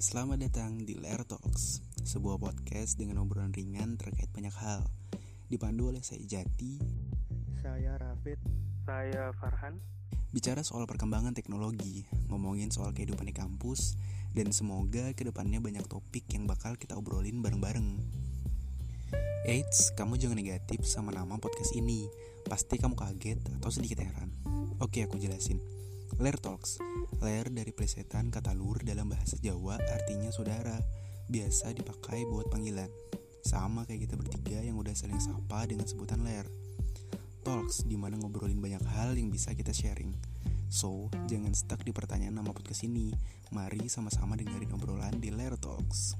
Selamat datang di Lair Talks, sebuah podcast dengan obrolan ringan terkait banyak hal. Dipandu oleh saya Jati, Saya Rafid. Saya Farhan. bicara soal perkembangan teknologi, ngomongin soal kehidupan di kampus, dan semoga ke depannya banyak topik yang bakal kita obrolin bareng-bareng. Eits, kamu jangan negatif sama nama podcast ini. Pasti kamu kaget atau sedikit heran. Oke, aku jelasin. Lair Talks. Lair dari plesetan kata lur dalam bahasa Jawa artinya saudara. Biasa dipakai buat panggilan. Sama kayak kita bertiga yang udah saling sapa dengan sebutan Lair. Talks di mana ngobrolin banyak hal yang bisa kita sharing. So, jangan stuck di pertanyaan nama podcast ini. Mari sama-sama dengerin obrolan di Lair Talks.